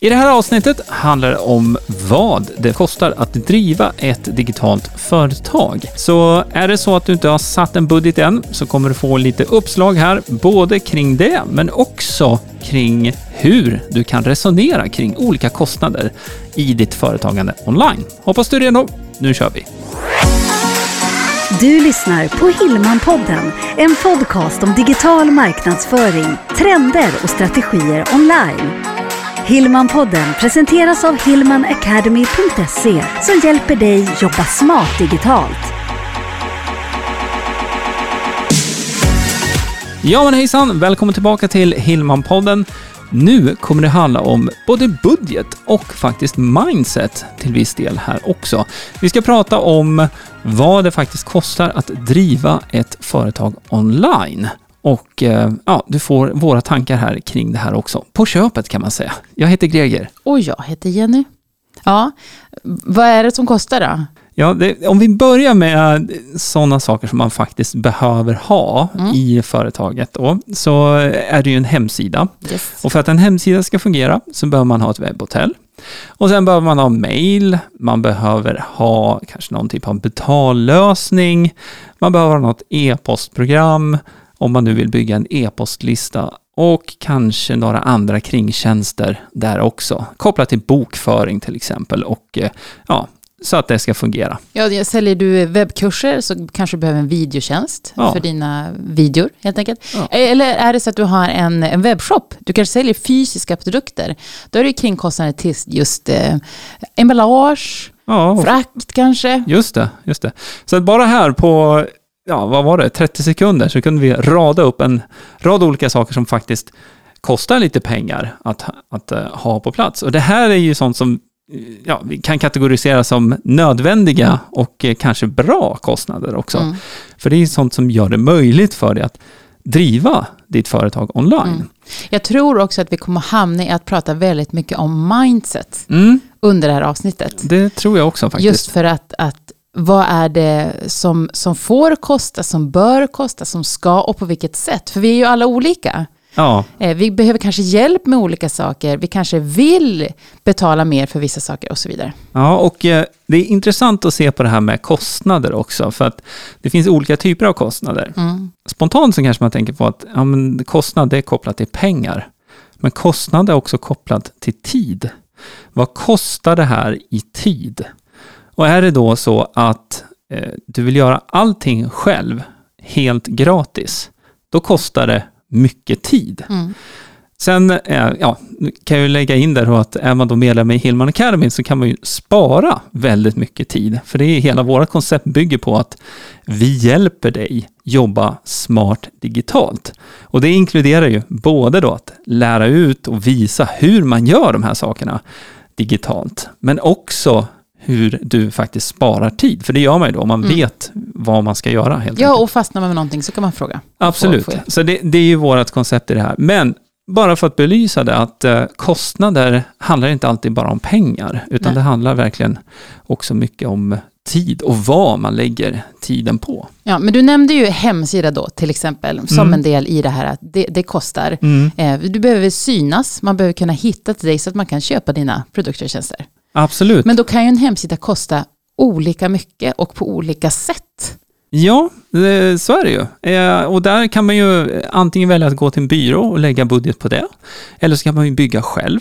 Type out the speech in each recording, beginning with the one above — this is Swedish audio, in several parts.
I det här avsnittet handlar det om vad det kostar att driva ett digitalt företag. Så är det så att du inte har satt en budget än så kommer du få lite uppslag här, både kring det men också kring hur du kan resonera kring olika kostnader i ditt företagande online. Hoppas du är redo. Nu kör vi! Du lyssnar på Hillmanpodden, en podcast om digital marknadsföring, trender och strategier online. Hillmanpodden presenteras av hillmanacademy.se som hjälper dig jobba smart digitalt. Ja men hejsan! Välkommen tillbaka till Hillmanpodden. Nu kommer det handla om både budget och faktiskt mindset till viss del här också. Vi ska prata om vad det faktiskt kostar att driva ett företag online. Och eh, ja, du får våra tankar här kring det här också. På köpet kan man säga. Jag heter Greger. Och jag heter Jenny. Ja, vad är det som kostar då? Ja, det, om vi börjar med sådana saker som man faktiskt behöver ha mm. i företaget då, så är det ju en hemsida. Yes. Och för att en hemsida ska fungera så behöver man ha ett webbhotell. Och sen behöver man ha mail, man behöver ha kanske någon typ av betallösning, man behöver ha något e-postprogram, om man nu vill bygga en e-postlista och kanske några andra kringtjänster där också, kopplat till bokföring till exempel och eh, ja, så att det ska fungera. Ja, säljer du webbkurser så kanske du behöver en videotjänst ja. för dina videor helt enkelt. Ja. Eller är det så att du har en, en webbshop, du kanske säljer fysiska produkter, då är det kringkostnader till just eh, emballage, ja, frakt kanske. Just det, just det. Så bara här på ja, vad var det, 30 sekunder så kunde vi rada upp en rad olika saker som faktiskt kostar lite pengar att, att uh, ha på plats. Och det här är ju sånt som ja, vi kan kategorisera som nödvändiga och uh, kanske bra kostnader också. Mm. För det är sånt som gör det möjligt för dig att driva ditt företag online. Mm. Jag tror också att vi kommer hamna i att prata väldigt mycket om mindset mm. under det här avsnittet. Det tror jag också faktiskt. Just för att, att vad är det som, som får kosta, som bör kosta, som ska och på vilket sätt? För vi är ju alla olika. Ja. Eh, vi behöver kanske hjälp med olika saker, vi kanske vill betala mer för vissa saker och så vidare. Ja, och eh, det är intressant att se på det här med kostnader också, för att det finns olika typer av kostnader. Mm. Spontant så kanske man tänker på att ja, men kostnad är kopplat till pengar, men kostnad är också kopplat till tid. Vad kostar det här i tid? Och är det då så att eh, du vill göra allting själv, helt gratis, då kostar det mycket tid. Mm. Sen eh, ja, kan jag lägga in där att är man då medlem i Hillman Academy så kan man ju spara väldigt mycket tid. För det är hela vårt koncept bygger på att vi hjälper dig jobba smart digitalt. Och det inkluderar ju både då att lära ut och visa hur man gör de här sakerna digitalt, men också hur du faktiskt sparar tid. För det gör man ju då, om man mm. vet vad man ska göra. Helt ja, enkelt. och fastnar man med någonting så kan man fråga. Absolut, få, få så det, det, är ju vårt koncept i det här. Men bara för att belysa det, att eh, kostnader handlar inte alltid bara om pengar, utan Nej. det handlar verkligen också mycket om tid och vad man lägger tiden på. Ja, men du nämnde ju hemsida då till exempel som mm. en del i det här att det, det kostar. Mm. Eh, du behöver synas, man behöver kunna hitta till dig så att man kan köpa dina produkter och tjänster. Absolut. Men då kan ju en hemsida kosta olika mycket och på olika sätt. Ja, så är det ju. Eh, och där kan man ju antingen välja att gå till en byrå och lägga budget på det, eller så kan man ju bygga själv.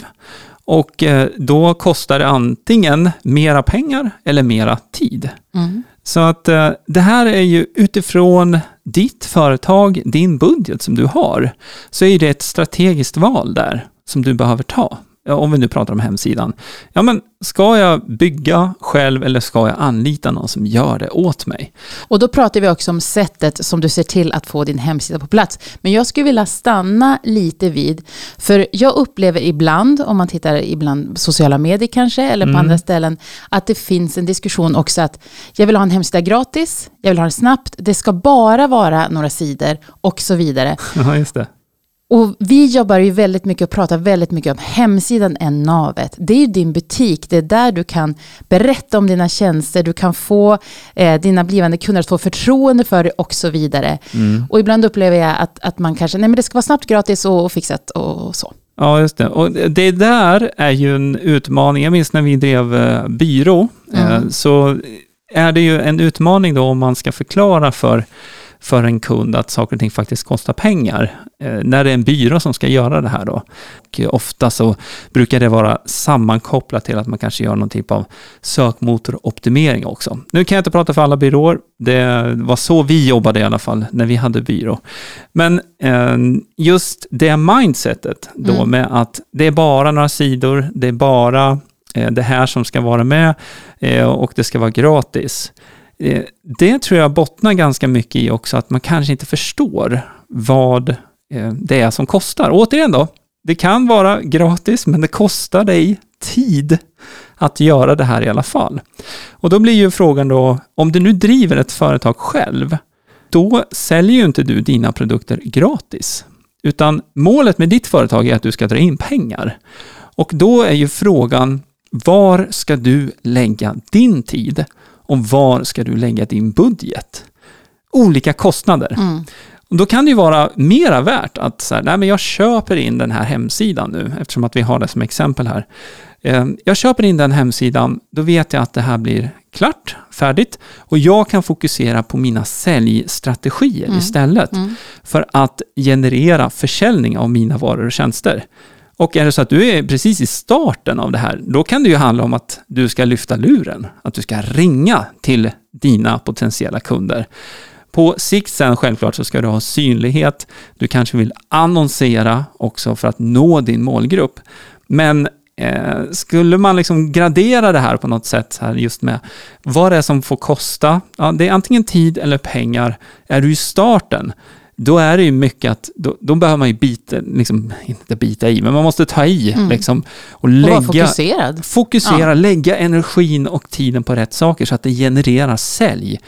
Och eh, då kostar det antingen mera pengar eller mera tid. Mm. Så att eh, det här är ju utifrån ditt företag, din budget som du har, så är det ett strategiskt val där som du behöver ta om vi nu pratar om hemsidan, ja men ska jag bygga själv eller ska jag anlita någon som gör det åt mig? Och då pratar vi också om sättet som du ser till att få din hemsida på plats. Men jag skulle vilja stanna lite vid, för jag upplever ibland, om man tittar ibland sociala medier kanske, eller på mm. andra ställen, att det finns en diskussion också att jag vill ha en hemsida gratis, jag vill ha den snabbt, det ska bara vara några sidor och så vidare. Ja, just det. Och vi jobbar ju väldigt mycket och pratar väldigt mycket om hemsidan är navet. Det är ju din butik, det är där du kan berätta om dina tjänster, du kan få eh, dina blivande kunder att få förtroende för dig och så vidare. Mm. Och ibland upplever jag att, att man kanske, nej men det ska vara snabbt, gratis och, och fixat och, och så. Ja, just det. Och det där är ju en utmaning. Jag minns när vi drev eh, byrå, eh, Mm. så är det ju en utmaning då om man ska förklara för, för en kund att saker och ting faktiskt kostar pengar. Eh, när det är en byrå som ska göra det här då. Och ofta så brukar det vara sammankopplat till att man kanske gör någon typ av sökmotoroptimering också. Nu kan jag inte prata för alla byråer. Det var så vi jobbade i alla fall när vi hade byrå. Men eh, just det mindsetet då Mm. med att det är bara några sidor, det är bara eh, det här som ska vara med eh, och det ska vara gratis. Eh, det tror jag bottnar ganska mycket i också att man kanske inte förstår vad eh, det är som kostar. Återigen då, det kan vara gratis men det kostar dig tid att göra det här i alla fall. Och då blir ju frågan då, om du nu driver ett företag själv, då säljer ju inte du dina produkter gratis. Utan målet med ditt företag är att du ska dra in pengar. Och då är ju frågan, var ska du lägga din tid? Och var ska du lägga din budget? Olika kostnader. Mm. Och då kan det ju vara mera värt att så här, nej men jag köper in den här hemsidan nu, eftersom att vi har det som exempel här. Eh, Jag köper in den hemsidan, då vet jag att det här blir klart, färdigt, och jag kan fokusera på mina säljstrategier Mm. istället Mm. för att generera försäljning av mina varor och tjänster. Och är det så att du är precis i starten av det här, då kan det ju handla om att du ska lyfta luren, att du ska ringa till dina potentiella kunder. På sikt sen självklart så ska du ha synlighet, du kanske vill annonsera också för att nå din målgrupp. Men eh, skulle man liksom gradera det här på något sätt, här just med vad det är som får kosta, ja, det är antingen tid eller pengar. Är du i starten, då är det ju mycket att, då, då behöver man ju bita, liksom, inte bita i, men man måste ta i Mm. liksom, och Och lägga, fokuserad. fokusera, Ja. lägga energin och tiden på rätt saker så att det genererar sälj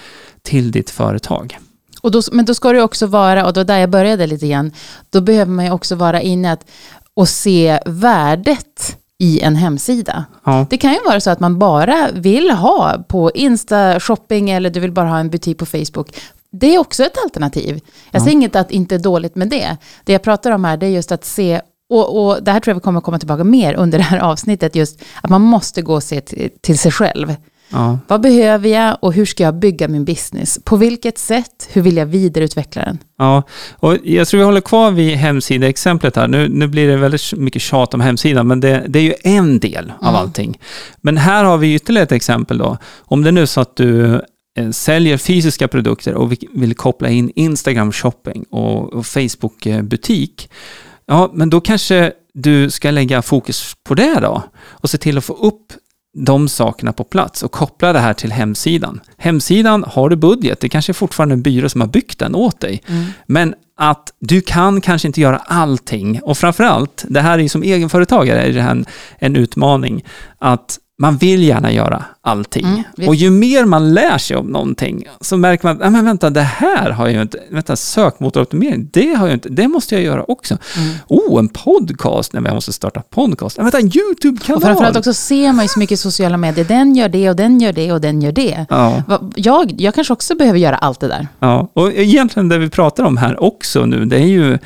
till ditt företag. Och då, men då ska det också vara, och då där jag började lite grann, då behöver man ju också vara inne att, och se värdet i en hemsida. Ja, Det kan ju vara så att man bara vill ha på Insta shopping eller du vill bara ha en butik på Facebook. Det är också ett alternativ. Jag säger inget att inte är dåligt med det. Det jag pratar om här det är just att se, och, och det här tror jag vi kommer komma tillbaka mer under det här avsnittet, just att man måste gå och se till, till sig själv. ja, Vad behöver jag och hur ska jag bygga min business? På vilket sätt? Hur vill jag vidareutveckla den? ja. Och jag tror vi håller kvar vid hemsidaexemplet här. Nu, nu blir det väldigt mycket tjat om hemsidan, men det, det är ju en del av Mm. allting. Men här har vi ytterligare ett exempel då. Om det nu är så att du säljer fysiska produkter och vi- vill koppla in Instagram shopping och, Facebook eh, butik, ja, men då kanske du ska lägga fokus på det då och se till att få upp de sakerna på plats och koppla det här till hemsidan. Hemsidan har du budget, det kanske är fortfarande en byrå som har byggt den åt dig. Men att du kan kanske inte göra allting. Och framförallt, det här är ju som egenföretagare, är det här en, en utmaning, att man vill gärna göra allting. Mm, och ju mer man lär sig om någonting, så märker man att, "Nej, men vänta, det här har jag ju inte, vänta, sökmotoroptimering, det har jag inte, det måste jag göra också. Mm. Oh, en podcast, nej men jag måste starta podcast. Nej, vänta, en YouTube-kanal. Och framförallt också ser man ju så mycket i sociala medier. Den gör det och den gör det och den gör det. Ja. Jag, jag kanske också behöver göra allt det där. Ja, och egentligen det vi pratar om här också nu, det är ju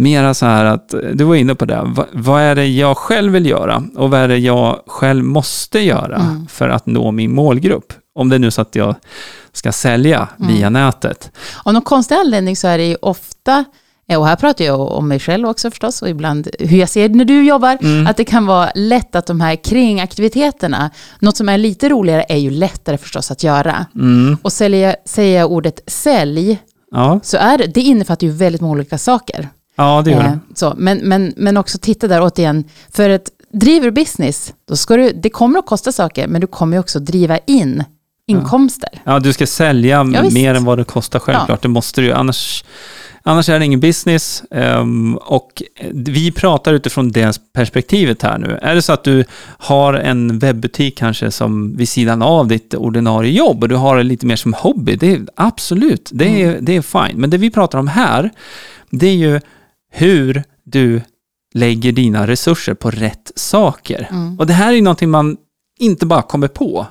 mera så här att, du var inne på det, vad, vad är det jag själv vill göra och vad är det jag själv måste göra Mm. för att nå min målgrupp? Om det är nu så att jag ska sälja Mm. via nätet. Av någon konstig anledning så är det ju ofta, eh, och här pratar jag om mig själv också förstås, och ibland hur jag ser det när du jobbar, Mm. att det kan vara lätt att de här kringaktiviteterna, något som är lite roligare är ju lättare förstås att göra. Mm. Och sälja, säger jag ordet sälj, Ja, så är det, det innefattar ju väldigt många olika saker. Ja, det gör Eh, det. så, men, men, men också titta där återigen, för att driver du business, då ska du, det kommer att kosta saker, men du kommer också driva in inkomster. Ja, du ska sälja Ja, mer än vad det kostar självklart. Det måste du annars, annars är det ingen business. Ehm, och vi pratar utifrån det perspektivet här nu. Är det så att du har en webbutik kanske som vid sidan av ditt ordinarie jobb och du har det lite mer som hobby, det är absolut, det är, det är fine. Men det vi pratar om här, det är ju hur du lägger dina resurser på rätt saker. Mm. Och det här är ju någonting man inte bara kommer på.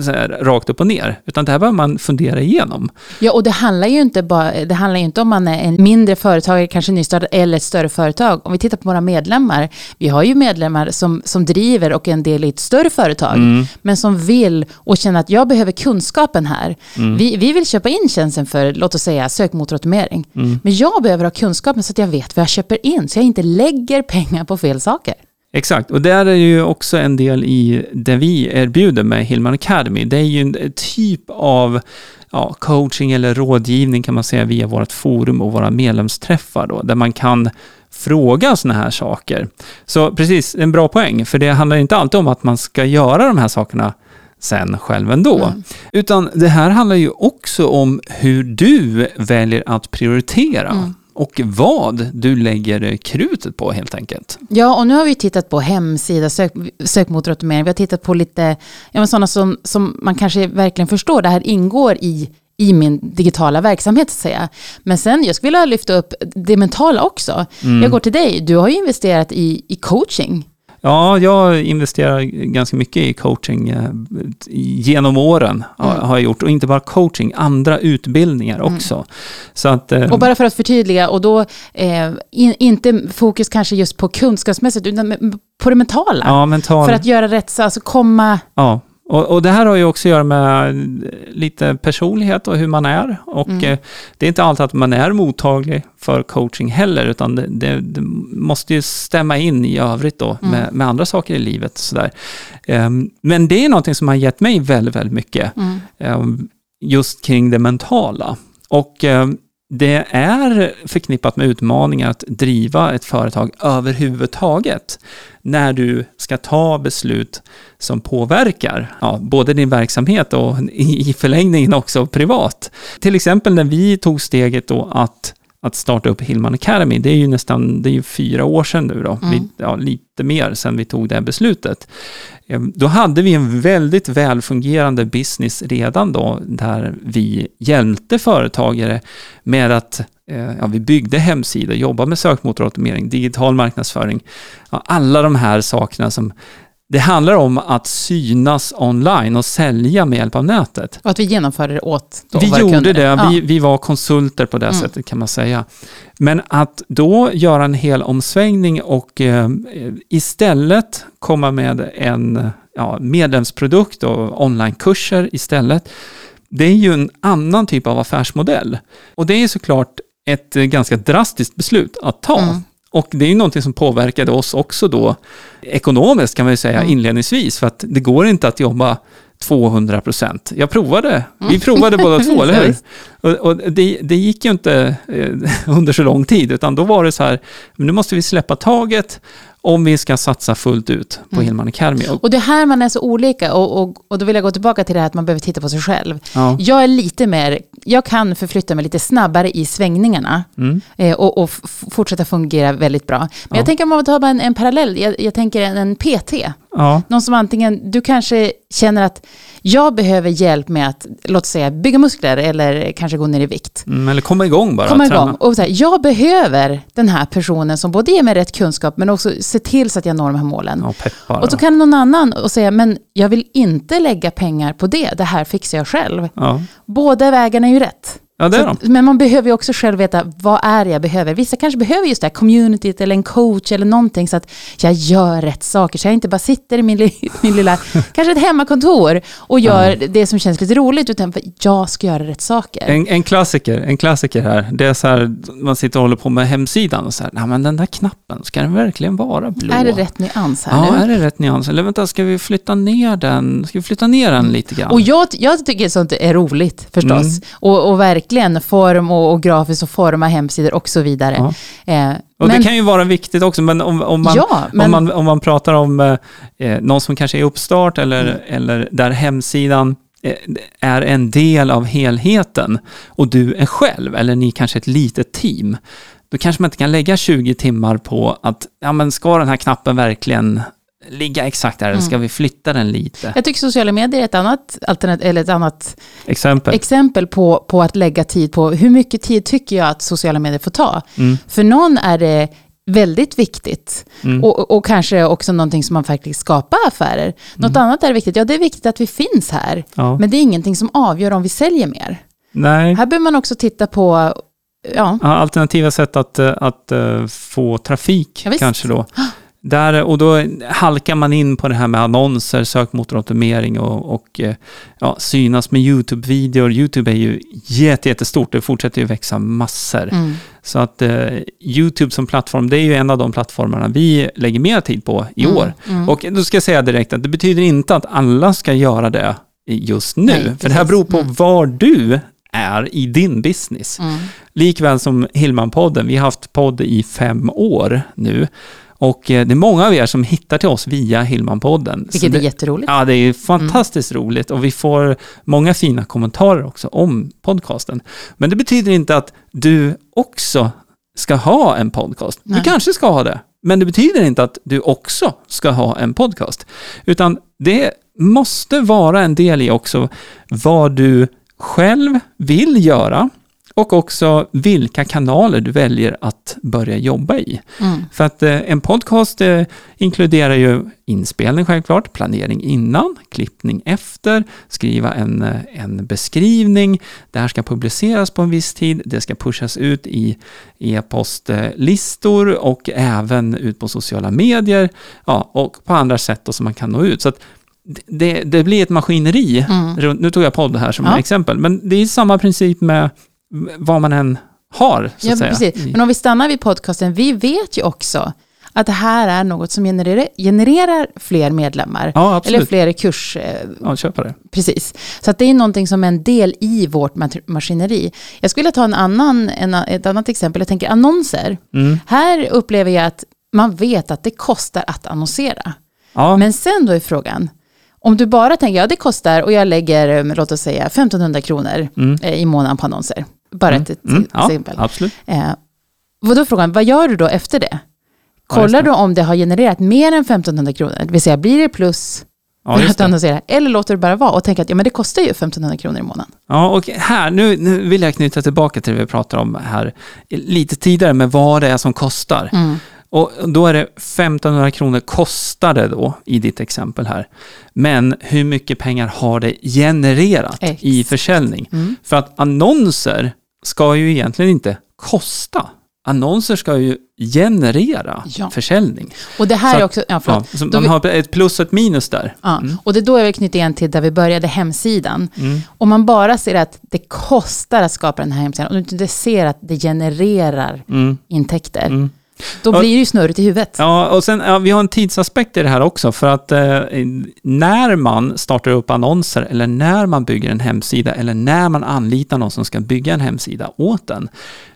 Här, rakt upp och ner, utan det här behöver man fundera igenom. Ja, och det handlar ju inte bara, det handlar inte om man är en mindre företagare, kanske nystartad, eller ett större företag. Om vi tittar på våra medlemmar, vi har ju medlemmar som, som driver och är en del i ett större företag, Mm. men som vill och känner att jag behöver kunskapen här. Mm. Vi, vi vill köpa in tjänsten för, låt oss säga, sökmotoroptimering. Mm. Men jag behöver ha kunskapen så att jag vet vad jag köper in, så jag inte lägger pengar på fel saker. Exakt, och där är ju också en del i det vi erbjuder med Hillman Academy. Det är ju en typ av ja, coaching eller rådgivning kan man säga via vårt forum och våra medlemsträffar då, där man kan fråga sådana här saker. Så precis, en bra poäng, för det handlar inte alltid om att man ska göra de här sakerna sen själv ändå. Mm. Utan det här handlar ju också om hur du väljer att prioritera Mm. Och vad du lägger krutet på helt enkelt. Ja, och nu har vi tittat på hemsida, sök, sökmotoroptimering. Vi har tittat på lite, ja, sådana som, som man kanske verkligen förstår. Det här ingår i, i min digitala verksamhet, så att säga. Men sen, jag skulle vilja lyfta upp det mentala också. Mm. Jag går till dig, du har ju investerat i, i coaching. Ja, jag investerar ganska mycket i coaching eh, genom åren. har- Mm. Har jag gjort. Och inte bara coaching, andra utbildningar också. Så att, eh, Och bara för att förtydliga, och då eh, in, inte fokus kanske just på kunskapsmässigt, utan på det mentala. ja, mental, För att göra rätt, så alltså komma... ja. Och, och det här har ju också att göra med lite personlighet och hur man är. Och Mm. eh, det är inte alltid att man är mottaglig för coaching heller, utan det, det, det måste ju stämma in i övrigt då Mm. med, med andra saker i livet. Sådär. Ehm, men det är någonting som har gett mig väldigt, väldigt mycket. Mm. eh, just kring det mentala. Och eh, det är förknippat med utmaningar att driva ett företag överhuvudtaget när du ska ta beslut som påverkar ja, både din verksamhet och i i förlängningen också privat. Till exempel när vi tog steget då att att starta upp Hillman Academy, det är ju nästan det är ju fyra år sedan nu då, Mm. vi, ja, lite mer sedan vi tog det här beslutet. Eh, Då hade vi en väldigt välfungerande business redan då, där vi hjälpte företagare med att eh, ja, vi byggde hemsidor, jobbade med sökmotoroptimering, digital marknadsföring, ja, alla de här sakerna som det handlar om att synas online och sälja med hjälp av nätet. Och att vi genomförde det åt då Vi våra gjorde kunder. det, Ja. vi, vi var konsulter på det Mm. sättet kan man säga. Men att då göra en hel omsvängning och eh, istället komma med en ja, medlemsprodukt och onlinekurser istället, det är ju en annan typ av affärsmodell. Och det är såklart ett eh, ganska drastiskt beslut att ta. Mm. Och det är ju någonting som påverkade oss också då ekonomiskt kan man ju säga Mm. inledningsvis, för att det går inte att jobba 200 procent. Jag provade, vi provade båda två, eller hur? Och, och det, det gick ju inte eh, under så lång tid, utan då var det så här, nu måste vi släppa taget om vi ska satsa fullt ut på Mm. Hillman Academy. Och, det är här man är så olika och, och, och då vill jag gå tillbaka till det här att man behöver titta på sig själv. ja. Jag är lite mer, jag kan förflytta mig lite snabbare i svängningarna mm, eh, och, och fortsätta fungera väldigt bra. Men Ja. jag tänker om man tar bara en, en parallell, jag, jag tänker en, en PT. Ja, Någon som antingen, du kanske känner att jag behöver hjälp med att, låt säga, bygga muskler eller kanske gå ner i vikt. mm, eller komma igång bara. Komma träna. igång. Och så här, jag behöver den här personen som både ger mig rätt kunskap men också ser till så att jag når de här målen. Ja, peppar. Och så kan någon annan och säga, men jag vill inte lägga pengar på det, det här fixar jag själv. ja. Båda vägarna är ju rätt. Ja, det är de. men man behöver ju också själv veta, vad är det jag behöver? Vissa kanske behöver just det här communityt eller en coach eller någonting så att jag gör rätt saker. Så jag inte bara sitter i min, li- min lilla, kanske ett hemmakontor och gör det som känns lite roligt, utan jag ska göra rätt saker. En, en klassiker, en klassiker här, det är så här, man sitter och håller på med hemsidan och så här, nej men den där knappen, ska den verkligen vara blå? Är det rätt nyans här Ja, nu? är det rätt nyans? Eller vänta, ska vi flytta ner den? Ska vi flytta ner den lite grann? Och jag, jag tycker sånt är roligt förstås. Mm. Och, och verkligen form och, och grafiskt och forma hemsidor och så vidare. Ja. Eh, Och men, det kan ju vara viktigt också, men om, om, man, ja, men om, man, om man pratar om eh, eh, någon som kanske är uppstart eller, Mm. eller där hemsidan eh, är en del av helheten och du är själv, eller ni kanske är ett litet team, då kanske man inte kan lägga 20 timmar på att, ja men ska den här knappen verkligen ligga exakt där, eller ska vi flytta den lite? jag tycker sociala medier är ett annat, alternat, eller ett annat Exempel. exempel på, på att lägga tid på hur mycket tid tycker jag att sociala medier får ta. Mm. För någon är det väldigt viktigt. Mm. Och, och kanske också någonting som man faktiskt skapar affärer. Något annat är viktigt, ja det är viktigt att vi finns här. Mm. Ja. Men det är ingenting som avgör om vi säljer mer. Nej. Här behöver man också titta på, ja, alternativa sätt att, eh, att eh, få trafik Ja, kanske då. Där, och då halkar man in på det här med annonser, sökmotoroptimering och, och eh, ja, synas med YouTube-videor. YouTube är ju jätte, jättestort, det fortsätter ju växa massor. mm, Så att eh, YouTube som plattform, det är ju en av de plattformarna vi lägger mer tid på i Mm, år. mm. Och då ska jag säga direkt att det betyder inte att alla ska göra det just nu. Nej, för det här beror på Mm. var du är i din business. mm. Likväl som Hillman-podden, vi har haft podd i fem år nu. Och eh, det är många av er som hittar till oss via Hillman-podden. Vilket det, är jätteroligt. Ja, det är fantastiskt roligt och vi får många fina kommentarer också om podcasten. Men det betyder inte att du också ska ha en podcast. Nej. Du kanske ska ha det, men det betyder inte att du också ska ha en podcast. Utan det måste vara en del i också vad du själv vill göra och också vilka kanaler du väljer att börja jobba i. Mm. För att eh, en podcast eh, inkluderar ju inspelning självklart, planering innan, klippning efter, skriva en, eh, en beskrivning, det här ska publiceras på en viss tid, det ska pushas ut i e-postlistor och även ut på sociala medier ja, och på andra sätt då som man kan nå ut. Så det, det blir ett maskineri. Mm. Nu tog jag podd här som Ja. exempel, men det är samma princip med vad man än har, så Ja, att säga. precis. Men om vi stannar vid podcasten, vi vet ju också att det här är något som genererar, genererar fler medlemmar. Ja. Eller fler kurs, eh, Ja, köpa precis. Så att det är någonting som är en del i vårt maskineri. Jag skulle vilja ta en annan, en, ett annat exempel. Jag tänker annonser. Mm. Här upplever jag att man vet att det kostar att annonsera. Ja, Men sen då är frågan, om du bara tänker, ja det kostar och jag lägger, eh, låt oss säga 1500 kronor Mm. eh, i månaden på annonser. Bara ett, ett mm, ja exempel. absolut. Eh, vad då frågan, vad gör du då efter det? Ja, Kollar det. du om det har genererat mer än 1500 kronor? Det vill säga, blir det plus Ja, för att det. annonsera? Eller låter du bara vara och tänka att ja, men det kostar ju 1500 kronor i månaden. Ja, och här, nu, nu vill jag knyta tillbaka till det vi pratade om här lite tidigare med vad det är som kostar. Mm. Och då är det 1500 kronor kostar det då i ditt exempel här. Men hur mycket pengar har det genererat Ex. i försäljning? Mm. För att annonser ska ju egentligen inte kosta. Annonser ska ju generera Ja. försäljning. Och det här Så är också, ja, Ja, förlåt. Då man vi- har ett plus och ett minus där. Ja. Och det är då jag vill knyta igen till där vi började, hemsidan. Mm. Om man bara ser att det kostar att skapa den här hemsidan och du inte ser att det genererar Mm. intäkter, Mm. Då blir det ju snurrigt i huvudet. Ja, och sen, ja, vi har en tidsaspekt i det här också, för att eh, när man startar upp annonser, eller när man bygger en hemsida, eller när man anlitar någon som ska bygga en hemsida åt en,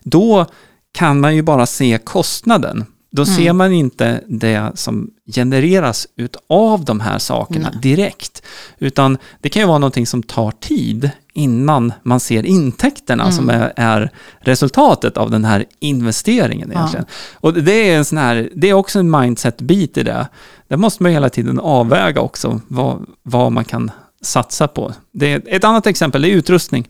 då kan man ju bara se kostnaden. Då Mm. ser man inte det som genereras utav de här sakerna Nej. direkt. Utan det kan ju vara någonting som tar tid innan man ser intäkterna Mm. som är, är resultatet av den här investeringen Ja. egentligen. Och det är, en sån här, det är också en mindset-bit i det. Där måste man hela tiden avväga också vad, vad man kan satsa på. Det är, ett annat exempel är utrustning.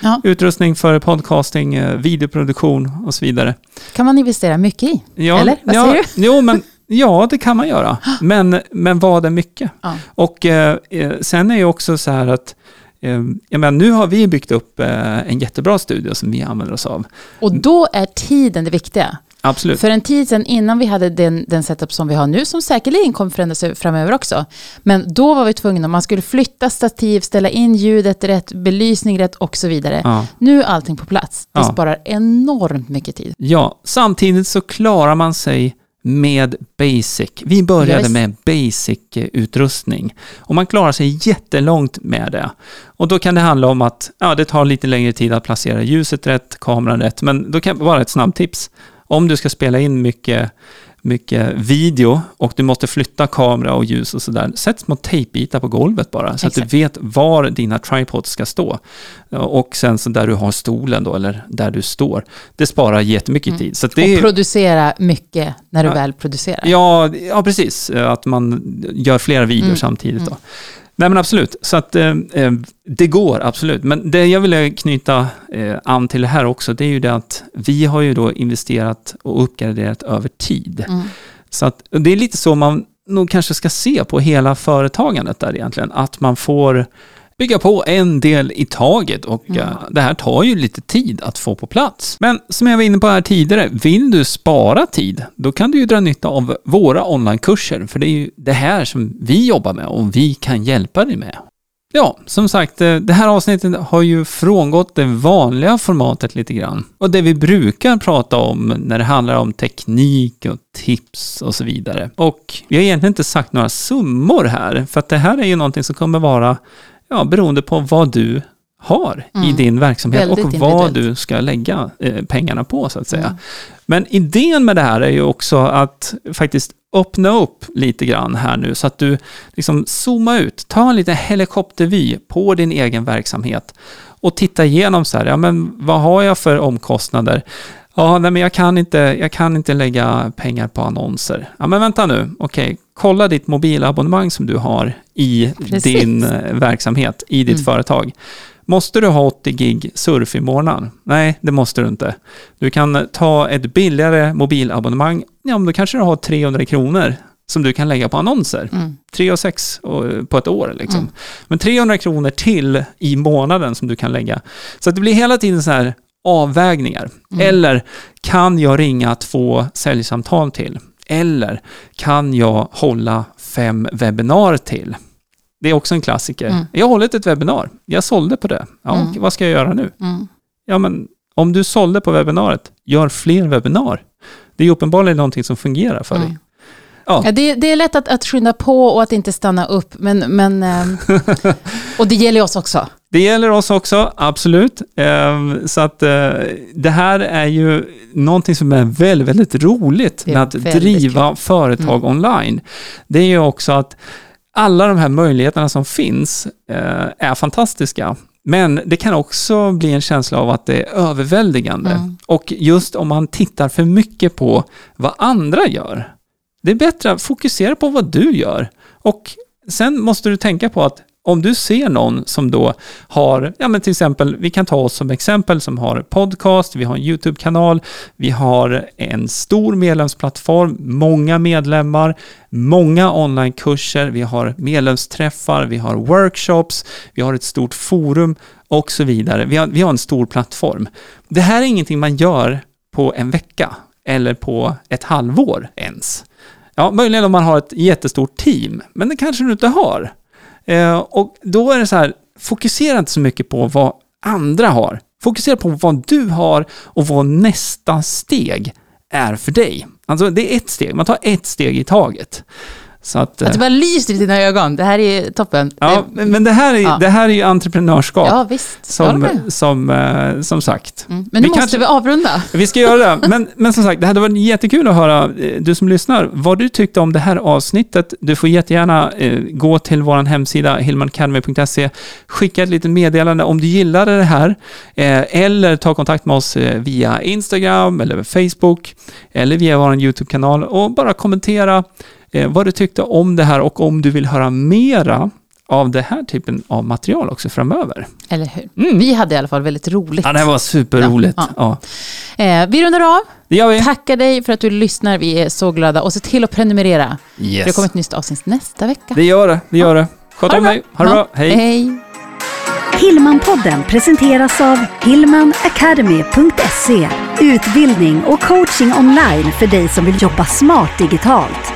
Ja. Utrustning för podcasting, eh, videoproduktion och så vidare. kan man investera mycket i. Ja, Eller? Vad ja, säger Jo, men, ja, det kan man göra. Men, men vad är mycket? Ja. Och eh, eh, sen är ju också så här att eh, jag menar, nu har vi byggt upp en jättebra studio som vi använder oss av. Och då är tiden det viktiga. Absolut. För en tid sedan innan vi hade den, den setup som vi har nu, som säkerligen kommer förändras framöver också. Men då var vi tvungna, man skulle flytta stativ, ställa in ljudet rätt, belysning rätt och så vidare. Ja. Nu är allting på plats. Det Ja. sparar enormt mycket tid. Ja, samtidigt så klarar man sig med basic. Vi Ja, började visst. med basic-utrustning och man klarar sig jättelångt med det. Och då kan det handla om att ja, det tar lite längre tid att placera ljuset rätt, kameran rätt, men då kan bara ett snabbtips. Om du ska spela in mycket, mycket video och du måste flytta kamera och ljus och sådär, sätt små tejpbitar på golvet bara, så att Exakt. du vet var dina tripods ska stå. Och sen så där du har stolen då, eller där du står. Det sparar jättemycket tid. Så att det Och är, producera mycket när du Ja. väl producerar. Ja, ja, precis. Att man gör flera videor Mm, samtidigt. Då. Nej men absolut, så att eh, eh, det går absolut. Men det jag vill knyta eh, an till det här också, det är ju det att vi har ju då investerat och uppgraderat över tid. Mm. Så att, det är lite så man nog kanske ska se på hela företagandet där egentligen, att man får bygga på en del i taget och mm. det här tar ju lite tid att få på plats. Men som jag var inne på här tidigare, vill du spara tid, då kan du ju dra nytta av våra onlinekurser, för det är ju det här som vi jobbar med och vi kan hjälpa dig med. Ja, som sagt, eh, det här avsnittet har ju frångått det vanliga formatet lite grann. Och det vi brukar prata om när det handlar om teknik och tips och så vidare. Och vi har egentligen inte sagt några summor här, för att det här är ju någonting som kommer vara ja, beroende på vad du har mm. i din verksamhet Väldigt och vad du ska lägga eh, pengarna på så att säga. Mm. Men idén med det här är ju också att faktiskt öppna upp lite grann här nu så att du liksom zooma ut, ta en liten helikoptervy på din egen verksamhet och titta igenom så här, ja men vad har jag för omkostnader? Ja, nej men jag kan inte, jag kan inte lägga pengar på annonser. Ja, men vänta nu, okej. Kolla ditt mobilabonnemang som du har i Precis. din eh, verksamhet, i ditt mm. företag. Måste du ha 80 gig surf i månaden? Nej, det måste du inte. Du kan ta ett billigare mobilabonnemang. Ja, men då kanske du har 300 kronor som du kan lägga på annonser. Mm. 3 och 6 på ett år. Liksom. Mm. Men 300 kronor till i månaden som du kan lägga. Så det blir hela tiden så här avvägningar. Mm. Eller kan jag ringa två säljsamtal till? Eller kan jag hålla fem webbinar till? Det är också en klassiker. Mm. Jag har hållit ett webbinar. Jag sålde på det. Ja, mm. Vad ska jag göra nu? Mm. Ja, men om du sålde på webbinariet, gör fler webbinar. Det är uppenbarligen någonting som fungerar för dig. Ja. ja det, det, är lätt att, att skynda på och att inte stanna upp, men, men ähm, och det gäller oss också. Det gäller oss också, absolut. Ähm, så att äh, det här är ju någonting som är väldigt, väldigt roligt med att driva kul. företag mm. online. Det är ju också att alla de här möjligheterna som finns äh, är fantastiska. Men det kan också bli en känsla av att det är överväldigande. Mm. Och just om man tittar för mycket på vad andra gör, det är bättre att fokusera på vad du gör. Och sen måste du tänka på att om du ser någon som då har, ja men till exempel, vi kan ta oss som exempel som har podcast, vi har en YouTube-kanal, vi har en stor medlemsplattform, många medlemmar, många onlinekurser, vi har medlemsträffar, vi har workshops, vi har ett stort forum och så vidare. Vi har, vi har en stor plattform. Det här är ingenting man gör på en vecka eller på ett halvår ens. Ja, möjligen om man har ett jättestort team, men det kanske du inte har. Eh, och då är det så här, fokusera inte så mycket på vad andra har. Fokusera på vad du har och vad nästa steg är för dig. Alltså det är ett steg, man tar ett steg i taget. Så att, att det bara lyser i dina ögon. Det här är toppen. Ja, men det här är, ja. det här är ju entreprenörskap. Ja, visst. Som, som, eh, som sagt. Mm. Men nu vi måste kanske, vi avrunda. Vi ska göra det. Men, men som sagt, det hade varit jättekul att höra, eh, du som lyssnar, vad du tyckte om det här avsnittet. Du får jättegärna eh, gå till vår hemsida, hillmanacademy.se, skicka ett litet meddelande om du gillade det här, eh, eller ta kontakt med oss eh, via Instagram eller Facebook, eller via vår YouTube-kanal och bara kommentera eh, vad du tyckte om det här och om du vill höra mera av den här typen av material också framöver. Eller hur? Mm. Vi hade i alla fall väldigt roligt. Ja, det var superroligt. Ja, ja. ja. Eh, vi rundar av. Det gör vi. Tackar dig för att du lyssnar. Vi är så glada. Och se till att prenumerera. Yes. För det kommer ett nytt avsnitt nästa vecka. Det gör det. Det gör det. Sköt om dig. Ha det bra. Hej. Hej. Hillmanpodden presenteras av hillmanacademy.se Utbildning och coaching online för dig som vill jobba smart digitalt.